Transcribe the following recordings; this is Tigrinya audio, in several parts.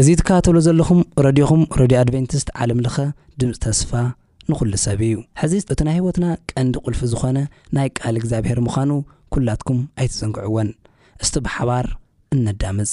እዚ ትከታተልዎ ዘለኹም ረድዮኹም ረድዮ ኣድቨንቲስት ዓለም ለኸ ድምጺ ተስፋ ንኹሉ ሰብ እዩ። ሕዚ እቲ ናይ ህይወትና ቀንዲ ቁልፊ ዝኾነ ናይ ቃል እግዚኣብሔር ምዃኑ ኩላትኩም ኣይትዘንግዕዎን። እስቲ ብሓባር እነዳምጽ።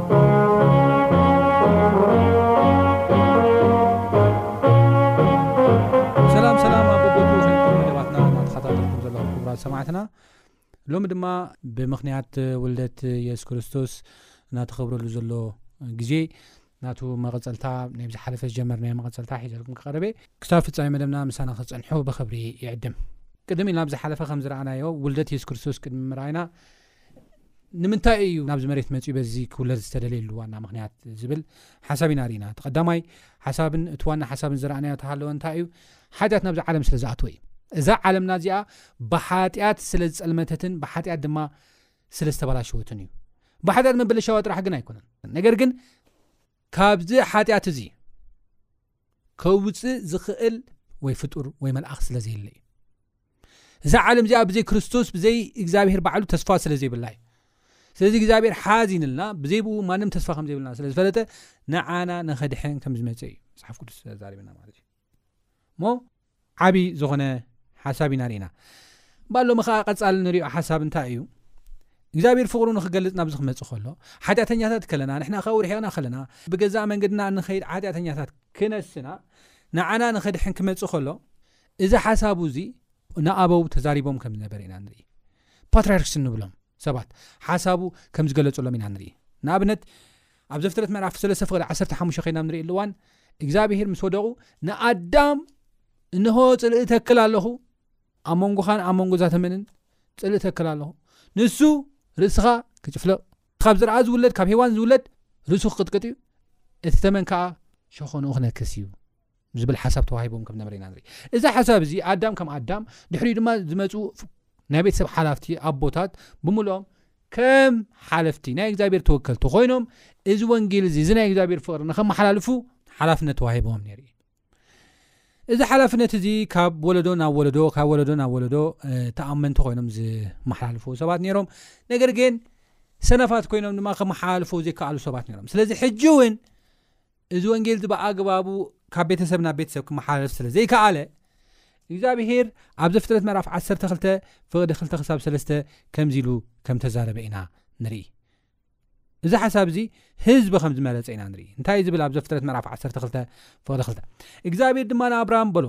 ሰላም ሰላም ኣብ በቦትኡ ኮይንኩም መደባትና እናተኸታተልኩም ዘለኹም ክቡራት ሰማዕትና ሎሚ ድማ ብምኽንያት ውልደት የሱስ ክርስቶስ እናተኸብረሉ ዘሎ ግዜ ናቱ መቐፀልታ ናይ ዝሓለፈ ዝጀመርናዮ መቐፀልታ ሒዘልኩም ክቐረበ ክሳብ ፍፃሚ መደብና ምሳና ክፀንሑ ብክብሪ ይዕድም ቅድም ኢልና ብዝሓለፈ ከም ዝረኣናዮ ውልደት የሱስ ክርስቶስ ቅድሚ ምርኣይና ንምንታይ እዩ ናብዚ መሬት መጺኡ በዚ ክውለድ ዝተደልየሉ ዋና ምክንያት ዝብል ሓሳብ ኢና ርኢና። እቲ ቀዳማይ ሓሳብን እቲ ዋና ሓሳብን ዝረኣናዮ ተሃለወ እንታይ እዩ? ሓጢኣት ናብዚ ዓለም ስለ ዝኣተወ እዩ። እዛ ዓለምና እዚኣ ብሓጢኣት ስለ ዝጸልመተትን ብሓጢኣት ድማ ስለ ዝተበላሸወትን እዩ። ብሓጢኣት ምብልሻዋ ጥራሕ ግን ኣይኮነን። ነገር ግን ካብዚ ሓጢኣት እዚ ከውጽእ ዝኽእል ወይ ፍጡር ወይ መልኣኽ ስለ ዘየለ እዩ እዛ ዓለም እዚኣ ብዘይ ክርስቶስ ብዘይ እግዚኣብሄር ባዕሉ ተስፋ ስለ ዘይብላ እዩ ስለዚ እግዚኣብሄር ሓዝ ንልና ብዘይ ብኡ ማንም ተስፋ ከም ዘይብልና ስለ ዝፈለጠ ንዓና ንኸድሐን ከም ዝመፀ እዩ መፅሓፍ ቅዱስ ዛሪብና ማለት እዩ እሞ ዓቢ ዝኾነ ሓሳብ ኢና ርኢና እባ ሎሚ ከኣ ቀጻሊ ንሪኦ ሓሳብ እንታይ እዩ እግዚኣብሔር ፍቕሩ ንክገልጽ ናብዚ ክመጽእ ከሎ ሓጢኣተኛታት ከለና ንሕና ካብኡ ርሒቕና ከለና ብገዛእ መንገድና እንኸይድ ሓጢኣተኛታት ክነስና ንዓና ንኸድሕን ክመጽእ ከሎ እዚ ሓሳቡ እዚ ንኣበው ተዛሪቦም ከም ዝነበረ ኢና ንርኢ ፓትርያርክስ እንብሎም ሰባት ሓሳቡ ከም ዝገለጸሎም ኢና ንርኢ። ንኣብነት ኣብ ዘፍጥረት ምዕራፍ ሰለስተ ፍቕዲ ዓሰርተ ሓሙሽተ ኸይና ንርእየሉ እዋን እግዚኣብሄር ምስ ወደቑ ንኣዳም እንሆ ጽልኢ ተክል ኣለኹ ኣብ መንጎኻን ኣብ መንጎ እዛ ተመንን ጽልኢ ተክል ኣለኹ ንሱ ርእስኻ ክጭፍልቕ ካብ ዝረኣ ዝውለድ ካብ ሄዋን ዝውለድ ርእሱ ክቅጥቅጥ እዩ እቲ ተመን ከዓ ሸኾንኡ ክነክስ እዩ ዝብል ሓሳብ ተዋሂቦም ከም ዝነበረ ኢና ንርኢ። እዚ ሓሳብ እዚ ኣዳም ከም ኣዳም ድሕሪኡ ድማ ዝመፁ ናይ ቤተሰብ ሓላፍቲ ኣቦታት ብምልኦም ከም ሓለፍቲ ናይ እግዚኣብሔር ተወከልቲ ኮይኖም እዚ ወንጌል እዚ እዚ ናይ እግዚኣብሔር ፍቕሪ ንከመሓላልፉ ሓላፍነት ተዋሂቦም ነይሩ እዩ። እዚ ሓላፍነት እዚ ካብ ወለዶ ናብ ወለዶ ካብ ወለዶ ናብ ወለዶ ተኣመንቲ ኮይኖም ዝመሓላልፉ ሰባት ነይሮም ነገር ግን ሰነፋት ኮይኖም ድማ ከመሓላልፉ ዘይከኣሉ ሰባት ነይሮም ስለዚ ሕጂ እውን እዚ ወንጌል እዚ ብኣግባቡ ካብ ቤተሰብ ናብ ቤተሰብ ክመሓላለፍ ስለ ዘይከኣለ እግዚኣብሄር ኣብ ዘፍጥረት ምዕራፍ ዓሰርተ ክልተ ፍቕዲ ክልተ ክሳብ ሰለስተ ከምዚ ኢሉ ከም ተዛረበ ኢና ንርኢ። እዚ ሓሳብ እዚ ህዝቢ ከም ዝመረጸ ኢና ንርኢ። እንታይ እዩ ዝብል ኣብ ዘፍጥረት ምዕራፍ ዓሰርተ ክልተ ፍቕዲ ክልተ እግዚኣብሄር ድማ ንኣብርሃም በሎ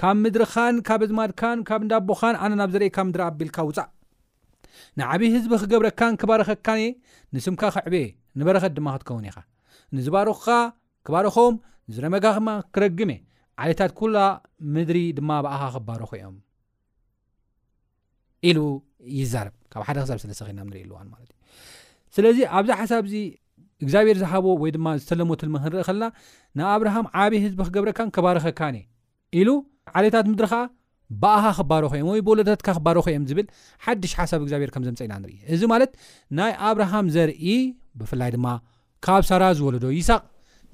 ካብ ምድርኻን ካብ ኣዝማድካን ካብ እንዳ ኣቦኻን ኣነ ናብ ዘርእየካ ምድሪ ኣቢልካ ውጻእ ንዓብዪ ህዝቢ ክገብረካን ክባርኸካን እየ ንስምካ ከዕብየ ንበረኸት ድማ ክትከውን ኢኻ ንዝባረኹኻ ክባርኾም ንዝረመጋ ክማ ክረግም እየ ዓሌታት ኩላ ምድሪ ድማ ብኣኻ ክባረኹ እዮም ኢሉ ይዛረብ ካብ ሓደ ክሳብ ስለስተ ኸና ንርኢ ኣለዋን ማለት እዩ ስለዚ ኣብዚ ሓሳብ እዚ እግዚኣብሔር ዝሃቦ ወይ ድማ ዝተለሞ ትልሚ ክንርኢ ከለና ንኣብርሃም ዓብዪ ህዝቢ ክገብረካን ከባርኸካን እየ ኢሉ ዓሌታት ምድሪ ኸኣ ብኣኻ ክባረኹ እዮም ወይ ብወለዶታትካ ክባረኹ እዮም ዝብል ሓድሽ ሓሳብ እግዚኣብሔር ከም ዘምጸ ኢና ንርኢ እዚ ማለት ናይ ኣብርሃም ዘርኢ ብፍላይ ድማ ካብ ሳራ ዝወለዶ ይሳቅ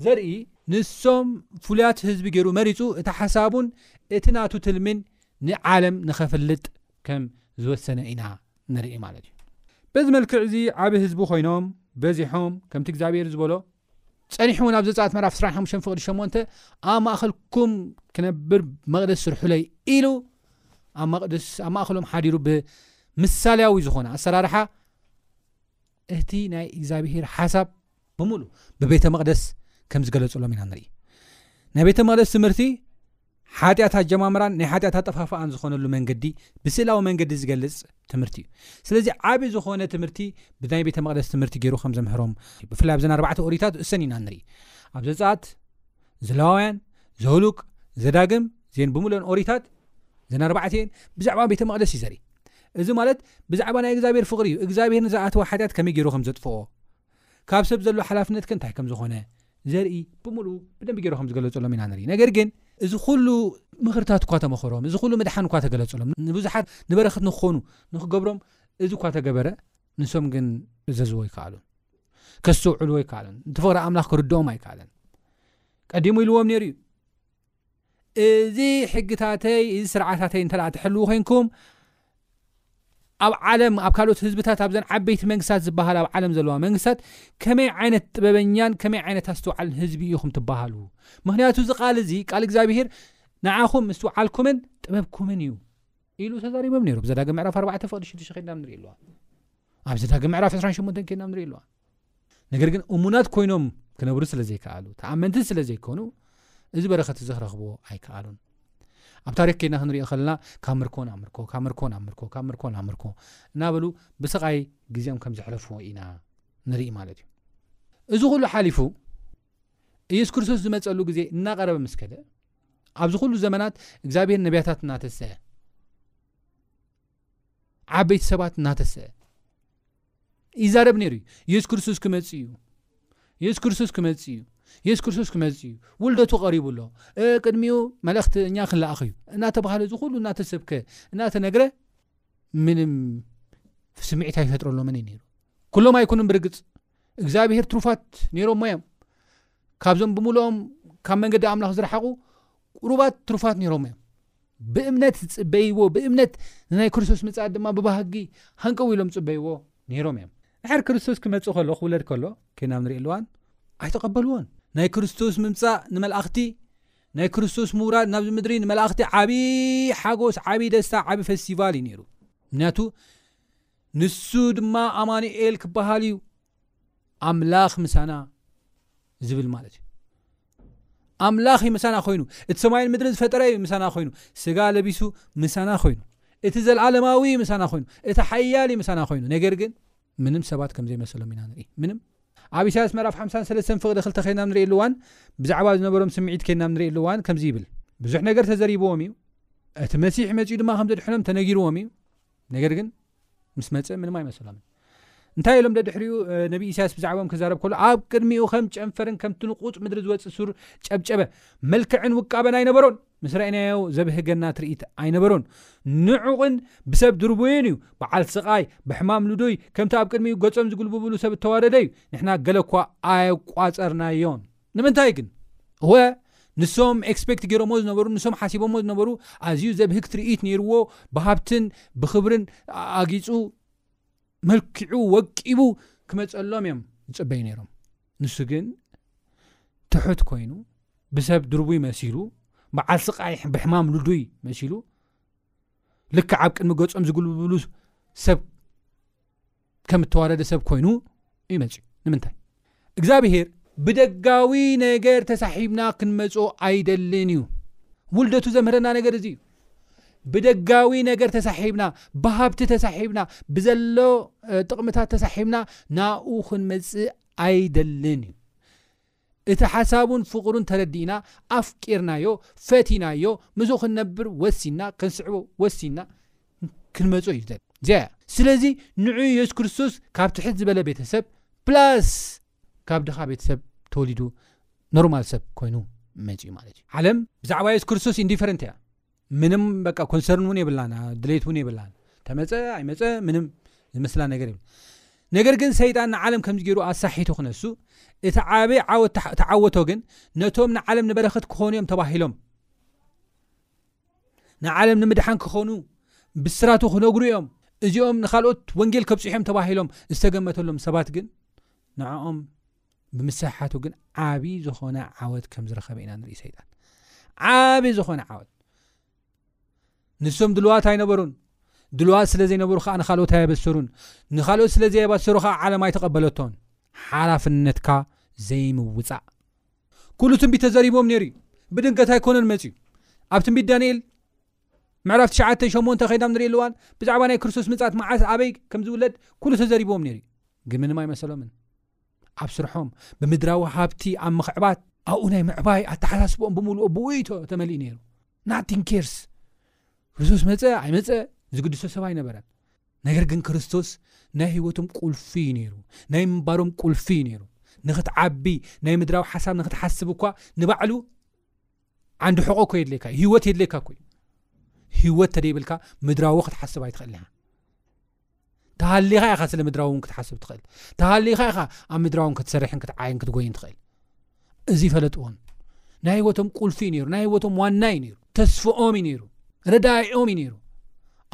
ዘርኢ ንሶም ፍሉያት ህዝቢ ገይሩ መሪጹ እቲ ሓሳቡን እቲ ናቱ ትልሚን ንዓለም ንኸፍልጥ ከም ዝወሰነ ኢና ንርኢ ማለት እዩ በዚ መልክዕ እዚ ዓቢ ህዝቢ ኮይኖም በዚሖም ከምቲ እግዚኣብሔር ዝበሎ ጸኒሑ እውን ኣብ ዘጸኣት ምዕራፍ ዕስራን ሓሙሽተን ፍቕዲ ሸሞንተ ኣብ ማእኸልኩም ክነብር መቕደስ ስርሑለይ ኢሉ ኣብ መቕደስ ኣብ ማእኸሎም ሓዲሩ ብምሳልያዊ ዝኾነ ኣሰራርሓ እቲ ናይ እግዚኣብሄር ሓሳብ ብምሉ ብቤተ መቕደስ ከም ዝገለጽሎም ኢና ንርኢ ናይ ቤተ መቕደስ ትምህርቲ ሓጢኣት ኣጀማምራን ናይ ሓጢኣት ኣጠፋፍኣን ዝኾነሉ መንገዲ ብስእላዊ መንገዲ ዝገልጽ ትምህርቲ እዩ። ስለዚ ዓቢ ዝኾነ ትምህርቲ ብናይ ቤተ መቕደስ ትምህርቲ ገይሩ ከም ዘምህሮም ብፍላይ ኣብዘን ኣርባዕተ ኦሪታት እሰን ኢና ንርኢ። ኣብ ዘጸኣት፣ ዘሌዋውያን፣ ዘውሉቅ፣ ዘዳግም ዜን ብምሉእን ኦሪታት ዘን ኣርባዕተኤን ብዛዕባ ቤተ መቕደስ እዩ ዘርኢ። እዚ ማለት ብዛዕባ ናይ እግዚኣብሔር ፍቕሪ እዩ እግዚኣብሔር ንዝኣተወ ሓጢኣት ከመይ ገይሩ ከም ዘጥፍኦ ካብ ሰብ ዘሎ ሓላፍነት ከ እንታይ ከም ዝኾነ ዘርኢ ብምሉኡ ብደንቢ ገይሩ ከም ዝገለጸሎም ኢና ንርኢ ነገር ግን እዚ ኩሉ ምኽርታት እኳ ተመኸሮም እዚ ኩሉ ምድሓን እኳ ተገለጸሎም ንብዙሓት ንበረክት ንክኾኑ ንክገብሮም እዚ እኳ ተገበረ ንሶም ግን እዘዝዎ ኣይከኣሉን ከስተውዕልዎ ኣይከኣሉን ንትፍቕሪ ኣምላኽ ክርድኦም ኣይከኣለን ቀዲሙ ኢልዎም ነይሩ እዩ እዚ ሕግታተይ እዚ ስርዓታተይ እንተ ትሕልዉ ኮንኩም ኣብ ዓለም ኣብ ካልኦት ህዝብታት ኣብዘን ዓበይቲ መንግስታት ዝበሃል ኣብ ዓለም ዘለዋ መንግስታት ከመይ ዓይነት ጥበበኛን ከመይ ዓይነት ኣስተውዓልን ህዝቢ ኢኹም ትበሃሉ ምክንያቱ እዚ ቃል እዚ ቃል እግዚኣብሄር ንዓኹም ምስትውዓልኩምን ጥበብኩምን እዩ ኢሉ ተዛሪቦም ነይሩ ብዛ ዳግም ምዕራፍ ኣርባዕተ ፍቕዲ ሽዱሽተ ከድና ንርኢ ኣለዋ ኣብዚ ዳግም ምዕራፍ ዕስራን ሸሞንተን ከድና ንርኢ ኣለዋ ነገር ግን እሙናት ኮይኖም ክነብሩ ስለ ዘይከኣሉ ተኣመንትን ስለ ዘይኮኑ እዚ በረኸት እዚ ክረኽብዎ ኣይከኣሉን ኣብ ታሪክ ከድና ክንሪኦ ከለና ካብ ምርኮ ናብ ምርኮ ካብ ምርኮ ናብ ምርኮ ካብ ምርኮ ናብ ምርኮ እናበሉ ብስቓይ ግዜኦም ከም ዘሕለፍዎ ኢና ንርኢ ማለት እዩ እዚ ኩሉ ሓሊፉ ኢየሱስ ክርስቶስ ዝመፀሉ ግዜ እናቐረበ ምስ ከደ ኣብዚ ኩሉ ዘመናት እግዚኣብሔር ነቢያታት እናተሰአ ዓበይቲ ሰባት እናተሰአ ይዛረብ ነይሩ እዩ የሱስ ክርስቶስ ክመፅ እዩ የሱስ ክርስቶስ ክመፅ እዩ የሱስ ክርስቶስ ክመፅ እዩ ውልደቱ ቀሪቡ ኣሎ ቅድሚኡ መልእክቲ እኛ ክንለኣኽ እዩ እናተባሃለ እዚ ኩሉ እናተሰብከ እናተነግረ ምንም ስምዒት ኣይፈጥረሎምን እዩ ነይሩ ኩሎም ኣይኮኑን ብርግፅ እግዚኣብሄር ትሩፋት ነይሮሞ እዮም ካብዞም ብምሉኦም ካብ መንገዲ ኣምላኽ ዝረሓቑ ቁሩባት ትሩፋት ነይሮም እዮም ብእምነት ዝፅበይዎ ብእምነት ንናይ ክርስቶስ ምፅኣት ድማ ብባህጊ ሃንቀው ኢሎም ፅበይዎ ነይሮም እዮም ድሕር ክርስቶስ ክመፅእ ከሎ ክውለድ ከሎ ከናብ ንርኢ ኣለዋን ኣይተቐበልዎን ናይ ክርስቶስ ምምፃእ ንመላእኽቲ ናይ ክርስቶስ ምውራድ ናብዚ ምድሪ ንመላእኽቲ ዓብዪ ሓጎስ ዓብዪ ደስታ ዓብዪ ፈስቲቫል እዩ ነይሩ ምክንያቱ ንሱ ድማ ኣማኑኤል ክበሃል እዩ ኣምላኽ ምሳና ዝብል ማለት እዩ ኣምላኽ እዩ ምሳና ኮይኑ እቲ ሰማይን ምድሪ ዝፈጠረ እዩ ምሳና ኮይኑ ስጋ ለቢሱ ምሳና ኮይኑ እቲ ዘለዓለማዊ ዩ ምሳና ኮይኑ እቲ ሓያል ዩ ምሳና ኮይኑ ነገር ግን ምንም ሰባት ከምዘይመሰሎም ኢና ንርኢ ምንም ኣብ ኢሳያስ መራፍ 53 ፍቕዲ ክልተ ከይና ንርእየሉዋን ብዛዕባ ዝነበሮም ስምዒት ከይና ንርእየሉዋን ከምዚ ይብል ብዙሕ ነገር ተዘሪብዎም እዩ እቲ መሲሕ መፅኡ ድማ ከምዘድሕኖም ተነጊርዎም እዩ ነገር ግን ምስ መጸ ምንም ኣይመሰሎምን እንታይ ኢሎም ደድሕሪኡ ነቢ ኢሳያስ ብዛዕባኦም ክዛረብ ከሎ ኣብ ቅድሚኡ ከም ጨንፈርን ከምቲ ንቑጽ ምድሪ ዝወጽእ ሱር ጨብጨበ መልክዕን ውቃበን ኣይነበሮን ምስ ረእናዮ ዘብህገና ትርኢት ኣይነበሮን ንዑቕን ብሰብ ድርቡይን እዩ በዓል ስቓይ ብሕማም ልዱይ ከምቲ ኣብ ቅድሚኡ ገጾም ዝግልብብሉ ሰብ እተዋረደ እዩ ንሕና ገለ እኳ ኣየቋጸርናዮን ንምንታይ ግን? እወ ንሶም ኤክስፔክት ጌሮሞ ዝነበሩ ንሶም ሓሲቦሞ ዝነበሩ ኣዝዩ ዘብህግ ትርኢት ኔርዎ ብሃብትን ብኽብርን ኣጊጹ መልኪዑ ወቂቡ ክመጸሎም እዮም ዝጽበዩ ኔሮም ንሱ ግን ትሑት ኮይኑ ብሰብ ድርቡይ መሲሉ በዓል ስቃይ ብሕማም ልዱይ መሲሉ ልክዕ ኣብ ቅድሚ ገጾም ዝግልብሉ ሰብ ከም እተዋረደ ሰብ ኮይኑ እዩ መፅኡ ንምንታይ እግዚኣብሄር ብደጋዊ ነገር ተሳሒብና ክንመፆ ኣይደልን እዩ ውልደቱ ዘምህረና ነገር እዚ እዩ ብደጋዊ ነገር ተሳሒብና ብሃብቲ ተሳሒብና ብዘሎ ጥቕምታት ተሳሒብና ናብኡ ክንመፅእ ኣይደልን እዩ እቲ ሓሳቡን ፍቕሩን ተረዲእና ኣፍቂርናዮ ፈቲናዮ ምስኡ ክንነብር ወሲንና ክንስዕቦ ወሲንና ክንመጾ እዩ ዝደሊ ዚያ ስለዚ ንዑ የሱስ ክርስቶስ ካብ ትሕት ዝበለ ቤተሰብ ፕላስ ካብ ድኻ ቤተሰብ ተወሊዱ ኖርማል ሰብ ኮይኑ መጺኡ ማለት እዩ ዓለም ብዛዕባ የሱስ ክርስቶስ ኢንዲፈረንት እያ ምንም በቃ ኮንሰርን እውን የብላን ድሌት እውን የብላን ተመፀ ኣይመፀ ምንም ዝመስላ ነገር የብላ ነገር ግን ሰይጣን ንዓለም ከምዚ ገይሩ ኣሳሒቱ ክነሱ እቲ ዓበይ ዓወት ተዓወቶ ግን ነቶም ንዓለም ንበረኸት ክኾኑ እዮም ተባሂሎም ንዓለም ንምድሓን ክኾኑ ብስራቱ ክነግሩ እዮም እዚኦም ንካልኦት ወንጌል ከብፅሑ እዮም ተባሂሎም ዝተገመተሎም ሰባት ግን ንዕኦም ብምስሕሓቱ ግን ዓብዪ ዝኾነ ዓወት ከም ዝረኸበ ኢና ንርኢ ሰይጣን ዓብዪ ዝኾነ ዓወት ንሶም ድልዋት ኣይነበሩን ድልዋት ስለ ዘይነበሩ ከዓ ንካልኦት ኣየበሰሩን ንካልኦት ስለ ዘየበሰሩ ከዓ ዓለም ኣይተቐበለቶን ሓላፍነትካ ዘይምውፃእ ኩሉ ትንቢት ተዘሪቦም ነይሩ እዩ ብድንገት ኣይኮነን መፅዩ ኣብ ትንቢት ዳንኤል ምዕራፍ ትሽዓተ ሸሞንተ ከይዳም ንሪኢ ኣለዋን ብዛዕባ ናይ ክርስቶስ ምፃት መዓስ ኣበይ ከም ዝውለድ ኩሉ ተዘሪቦም ነይሩ እዩ ግን ምንም ኣይመሰሎምን ኣብ ስርሖም፣ ብምድራዊ ሃብቲ፣ ኣብ ምኽዕባት፣ ኣብኡ ናይ ምዕባይ ኣተሓሳስብኦም ብምሉኦ ብውይቶ ተመሊእ ነይሩ ናቲንግ ኬርስ ክርስቶስ መፀ ኣይመፀ ዝግድሶ ሰብ ኣይነበረን ነገር ግን ክርስቶስ ናይ ህይወቶም ቁልፊ እዩ ነይሩ ናይ ምንባሮም ቁልፊ እዩ ነይሩ ንክትዓቢ ናይ ምድራዊ ሓሳብ ንክትሓስብ እኳ ንባዕሉ ዓንዲ ሕቆ ኮ የድልካ ዩ ህወት የድልካ ኮዩ ህወት ተደይብልካ ምድራዊ ክትሓስብ ኣይትኽእል ኒኻ ተሃሊኻ ኢኻ ስለ ምድራዊ እውን ክትሓስብ ትኽእል ተሃሊኻ ኢኻ ኣብ ምድራዊ ን ክትሰርሕን ክትዓይን ክትጎይን ትኽእል እዚ ፈለጥዎን ናይ ህይወቶም ቁልፊ እዩ ነይሩ ናይ ህይወቶም ዋና እዩ ነይሩ ተስፍኦም እዩ ነይሩ ረዳኦም እዩ ነይሩ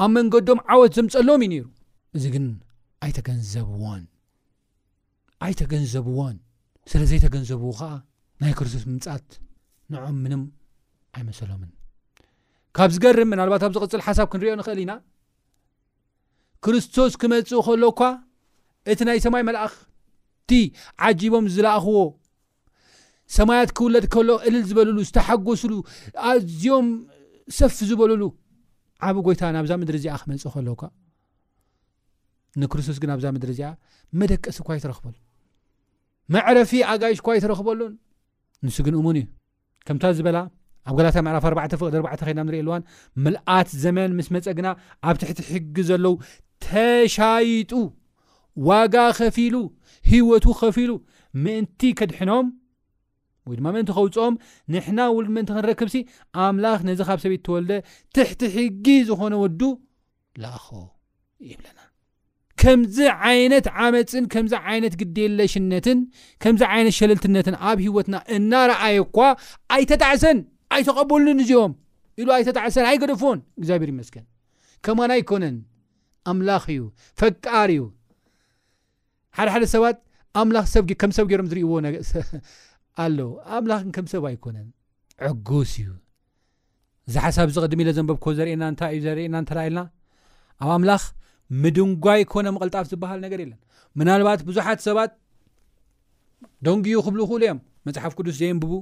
ኣብ መንገዶም ዓወት ዘምፀሎም እዩ ነይሩ እዚ ግን ኣይተገንዘብዎን ኣይተገንዘብዎን ስለ ዘይተገንዘብዎ ከዓ ናይ ክርስቶስ ምምፃት ንዖም ምንም ኣይመሰሎምን ካብ ዝገርም ምናልባት ኣብ ዝቕፅል ሓሳብ ክንሪኦ ንኽእል ኢና ክርስቶስ ክመጽእ ከሎ እኳ እቲ ናይ ሰማይ መልኣኽቲ ዓጂቦም ዝለኣኽዎ ሰማያት ክውለድ ከሎ እልል ዝበልሉ ዝተሓጎስሉ ኣዝዮም ሰፍ ዝበልሉ ዓብ ጎይታ ናብዛ ምድሪ እዚኣ ክመጽእ ከሎ እኳ ንክርስቶስ ግን ኣብዛ ምድሪ እዚኣ መደቀሲ እኳ ይትረኽበሉ መዕረፊ ኣጋይሽ እኳ ይትረኽበሉን ንሱ ግን እሙን እዩ ከምታ ዝበላ ኣብ ገላትያ ምዕራፍ 4 ፍቕዲ 4 ከይና ንሪኢ ኣለዋን ምልኣት ዘመን ምስ መፀ ግና ኣብ ትሕቲ ሕጊ ዘለዉ ተሻይጡ ዋጋ ከፊሉ ህይወቱ ከፊሉ ምእንቲ ከድሕኖም ወይ ድማ ምእንቲ ከውፅኦም ንሕና ውሉድ ምእንቲ ክንረክብሲ ኣምላኽ ነዚ ካብ ሰበይት ተወልደ ትሕቲ ሕጊ ዝኾነ ወዱ ልኣኾ ይብለና። ከምዚ ዓይነት ዓመፅን ከምዚ ዓይነት ግዴለሽነትን ከምዚ ዓይነት ሸለልትነትን ኣብ ህይወትና እናረኣየ እኳ ኣይተጣዕሰን ኣይተቐበሉን እዚኦም ኢሉ ኣይተጣዕሰን ኣይገደፎን እግዚኣብሔር ይመስገን ከማን ኣይኮነን ኣምላኽ እዩ ፈቃር እዩ ሓደ ሓደ ሰባት ኣምላኽ ሰብ ከም ሰብ ገይሮም ዝርእዎ ኣለዉ ኣምላኽ ከም ሰብ ኣይኮነን ዕጉስ እዩ እዚ ሓሳብ እዚ ቅድሚ ኢለ ዘንበብኮ ዘርእና እንታይ እዩ ዘርእና እንተረኢልና ኣብ ኣምላኽ ምድንጓይ ኮነ ምቕልጣፍ ዝበሃል ነገር የለን ምናልባት ብዙሓት ሰባት ደንጉዩ ክብሉ ክእሉ እዮም መፅሓፍ ቅዱስ ዘየንብቡ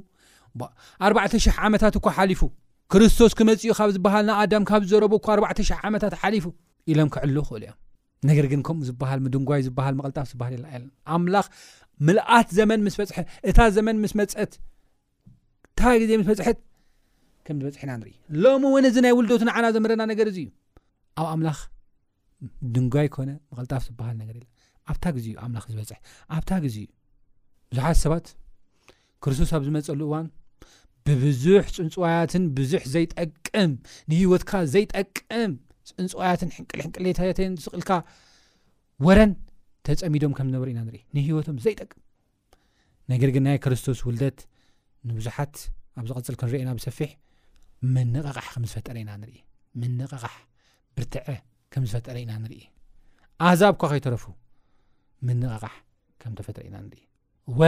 ኣርባዕተ ሽሕ ዓመታት እኳ ሓሊፉ ክርስቶስ ክመፅኡ ካብ ዝበሃልና ኣዳም ካብ ዝዘረቡ እኳ ኣርባዕተ ሽሕ ዓመታት ሓሊፉ ኢሎም ክዕሉ ክእሉ እዮም ነገር ግን ከምኡ ዝበሃል ምድንጓይ ዝበሃል መቐልጣፍ ዝበሃል የላ የለን ኣምላኽ ምልኣት ዘመን ምስ በፅሐ እታ ዘመን ምስ መፀት እታ ግዜ ምስ በፅሐት ከም ዝበፅሐ ኢና ንርኢ ሎሚ እውን እዚ ናይ ውልደቱ ንዓና ዘምህረና ነገር እዚ እዩ ኣብ ኣምላኽ ድንጓይ ኮነ መቐልጣፍ ዝበሃል ነገር የለ ኣብታ ግዜ እዩ ኣምላኽ ዝበፅሐ ኣብታ ግዜ እዩ ብዙሓት ሰባት ክርስቶስ ኣብ ዝመጸሉ እዋን ብብዙሕ ጽንጽዋያትን ብዙሕ ዘይጠቅም ንህይወትካ ዘይጠቅም ጽንጽዋያትን ሕንቅልሕንቅሌታትን ዝስቕልካ ወረን ተጸሚዶም ከም ዝነበሩ ኢና ንርኢ ንህይወቶም ዘይጠቅም ነገር ግን ናይ ክርስቶስ ውልደት ንብዙሓት ኣብ ዝቐፅል ክንርኤና ብሰፊሕ ምንቕቓሕ ከም ዝፈጠረ ኢና ንርኢ ምንቕቓሕ ብርትዐ ከም ዝፈጠረ ኢና ንርኢ ኣዛብ ኳ ከይተረፉ ምንቕቓሕ ከም ተፈጥረ ኢና ንርኢ እወ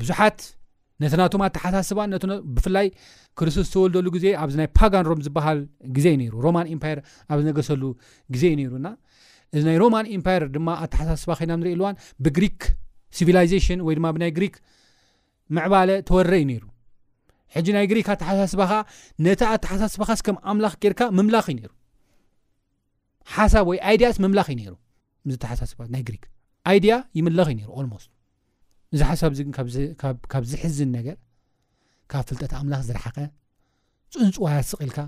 ብዙሓት ነቲ ናቶም ኣተሓሳስባን ነቲ ብፍላይ ክርስቶስ ዝተወልደሉ ግዜ ኣብዚ ናይ ፓጋን ሮም ዝበሃል ግዜ እዩ ነይሩ ሮማን ኢምፓየር ኣብ ዝነገሰሉ ግዜ እዩ ነይሩና እዚ ናይ ሮማን ኢምፓየር ድማ ኣተሓሳስባ ኮይና ንርኢ ኣለዋን ብግሪክ ሲቪላይዜሽን ወይ ድማ ብናይ ግሪክ ምዕባለ ተወረ እዩ ነይሩ ሕጂ ናይ ግሪክ ኣተሓሳስባ ከዓ ነቲ ኣተሓሳስባኻስ ከም ኣምላኽ ጌርካ ምምላኽ እዩ ነይሩ ሓሳብ ወይ ኣይድያስ ምምላኽ እዩ ነይሩ ምስ ተሓሳስባት ናይ ግሪክ ኣይድያ ይምለኽ እዩ ነይሩ ኦልሞስ እዚ ሓሳብ እዚ ግን ካብ ዝሕዝን ነገር ካብ ፍልጠት ኣምላኽ ዝረሓቐ ፅንፅዋ ያስቕ ኢልካ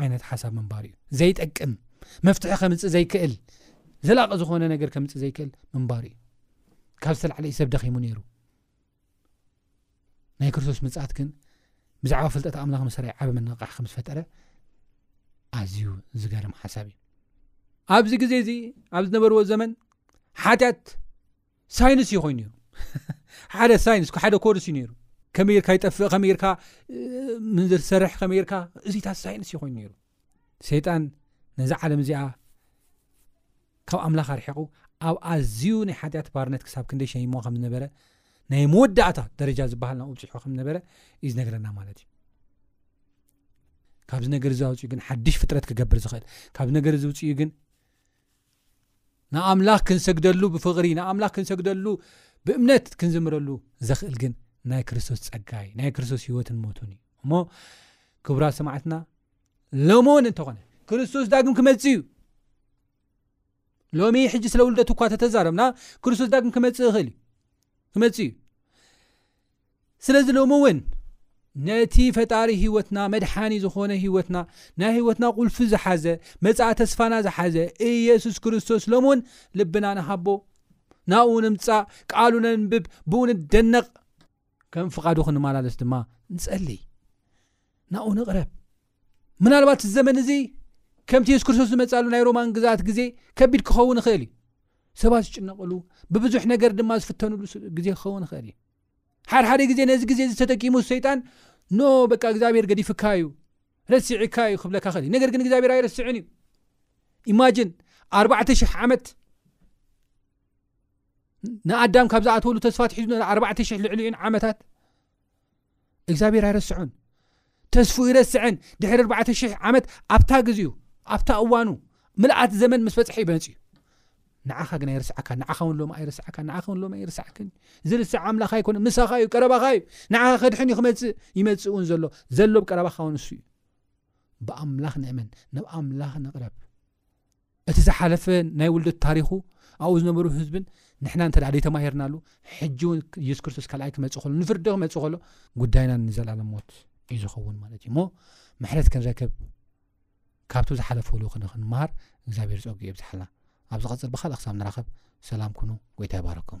ዓይነት ሓሳብ ምንባር እዩ ዘይጠቅም መፍትሒ ከምፅእ ዘይክእል ዘላቂ ዝኾነ ነገር ከምፅእ ዘይክእል ምንባር እዩ ካብ ዝተላዕለ እዩ ሰብ ደኺሙ ነይሩ ናይ ክርስቶስ ምጽኣት ግን ብዛዕባ ፍልጠት ኣምላኽ መሰረይ ዓብ ምንቕቓሕ ከም ዝፈጠረ ኣዝዩ ዝገርም ሓሳብ እዩ ኣብዚ ግዜ እዚ ኣብ ዝነበርዎ ዘመን ሓጢኣት ሳይንስ እዩ ኮይኑ ነይሩ ሓደ ሳይንስ ሓደ ኮርስ እዩ ነይሩ ከመይ ርካ ይጠፍእ ከመይ ርካ ምንዝር ዝሰርሕ ከመይ ርካ እዚታት ሳይንስ እዩ ኮይኑ ነይሩ ሰይጣን ነዚ ዓለም እዚኣ ካብ ኣምላኽ ኣርሒቑ ኣብ ኣዝዩ ናይ ሓጢኣት ባርነት ክሳብ ክንደይ ሸይምዎ ከም ዝነበረ ናይ መወዳእታ ደረጃ ዝበሃል ናብኡ ብጺሑ ከም ዝነበረ እዩ ዝነግረና ማለት እዩ ካብዚ ነገር እዚ ኣውፅኡ ግን ሓድሽ ፍጥረት ክገብር ዝኽእል ካብዚ ነገር እዚ ውፅኡ ግን ንኣምላኽ ክንሰግደሉ ብፍቕሪ ንኣምላኽ ክንሰግደሉ ብእምነት ክንዝምረሉ ዘኽእል ግን ናይ ክርስቶስ ፀጋይ ናይ ክርስቶስ ሂወትን ሞትን እዩ እሞ ክብራት ሰማዕትና ሎምውን እንተኾነ ክርስቶስ ዳግም ክመፅእ እዩ ሎሚ ሕጂ ስለ ውልደት እኳ ተተዛረብና ክርስቶስ ዳግም ክመፅእ ይኽእል እዩ ክመፅእ እዩ ስለዚ ሎሚ እውን ነቲ ፈጣሪ ሂወትና መድሓኒ ዝኾነ ሂወትና ናይ ሂወትና ቁልፊ ዝሓዘ መፃእ ተስፋና ዝሓዘ ኢየሱስ ክርስቶስ ሎም እውን ልብና ንሃቦ ናብኡ ንምፃእ ቃሉ ነንብብ ብኡ ንደነቕ ከም ፍቓዱ ክንመላለስ ድማ ንጸልይ ናብኡ ንቕረብ ምናልባት እዚ ዘመን እዚ ከምቲ የሱስ ክርስቶስ ዝመፅሉ ናይ ሮማን ግዛኣት ግዜ ከቢድ ክኸውን ይኽእል እዩ ሰባት ዝጭነቕሉ ብብዙሕ ነገር ድማ ዝፍተንሉ ግዜ ክኸውን ይኽእል እዩ ሓድ ሓደ ግዜ ነዚ ግዜ እዚ ተጠቂሙ ሰይጣን ኖ በቃ እግዚኣብሄር ገዲፍካ እዩ ረሲዒካ እዩ ክብለካ ኽእል እዩ ነገር ግን እግዚኣብሄር ኣይረስዕን እዩ ኢማጅን ኣርባዕተ ሽሕ ዓመት ንኣዳም ካብ ዝኣተወሉ ተስፋ ትሒዙ ነ ኣርባዕተ ሽሕ ልዕሊኡን ዓመታት እግዚኣብሔር ኣይረስዖን ተስፉ ይረስዐን ድሕሪ ኣርባዕተ ሽሕ ዓመት ኣብታ ግዜኡ ኣብታ እዋኑ ምልኣት ዘመን ምስ በፅሐ እዩ በንፅ እዩ ንዓኻ ግን ኣይርስዓካ ንዓኻ ውን ሎም ኣይርስዓካ ንዓኻ ውን ሎም ኣይርስዓክን ዝርስዕ ኣምላኽ ኣይኮነ ምሳኻ እዩ ቀረባኻ እዩ ንዓኻ ከድሕን እዩ ክመፅእ ይመፅእ እውን ዘሎ ዘሎብ ቀረባኻ ውን ንሱ እዩ ብኣምላኽ ንእመን ናብ ኣምላኽ ንቕረብ እቲ ዝሓለፈ ናይ ውልደት ታሪኹ ኣብኡ ዝነበሩ ህዝብን ንሕና እንተ ዘይተማሂርናሉ ሕጂ እውን ኢየሱስ ክርስቶስ ካልኣይ ክመፅእ ከሎ ንፍርዲ ክመፅእ ከሎ ጉዳይና ንዘለኣለም ሞት እዩ ዝኸውን ማለት እዩ እሞ ምሕረት ክንረክብ ካብቲ ዝሓለፈ ልኡኽ ንክንምሃር እግዚኣብሔር ፀጉ የብዝሓልና ኣብ ዝቐፅል ብካልእ ክሳብ ንራኸብ ሰላም ኩኑ ጎይታ ይባረኩም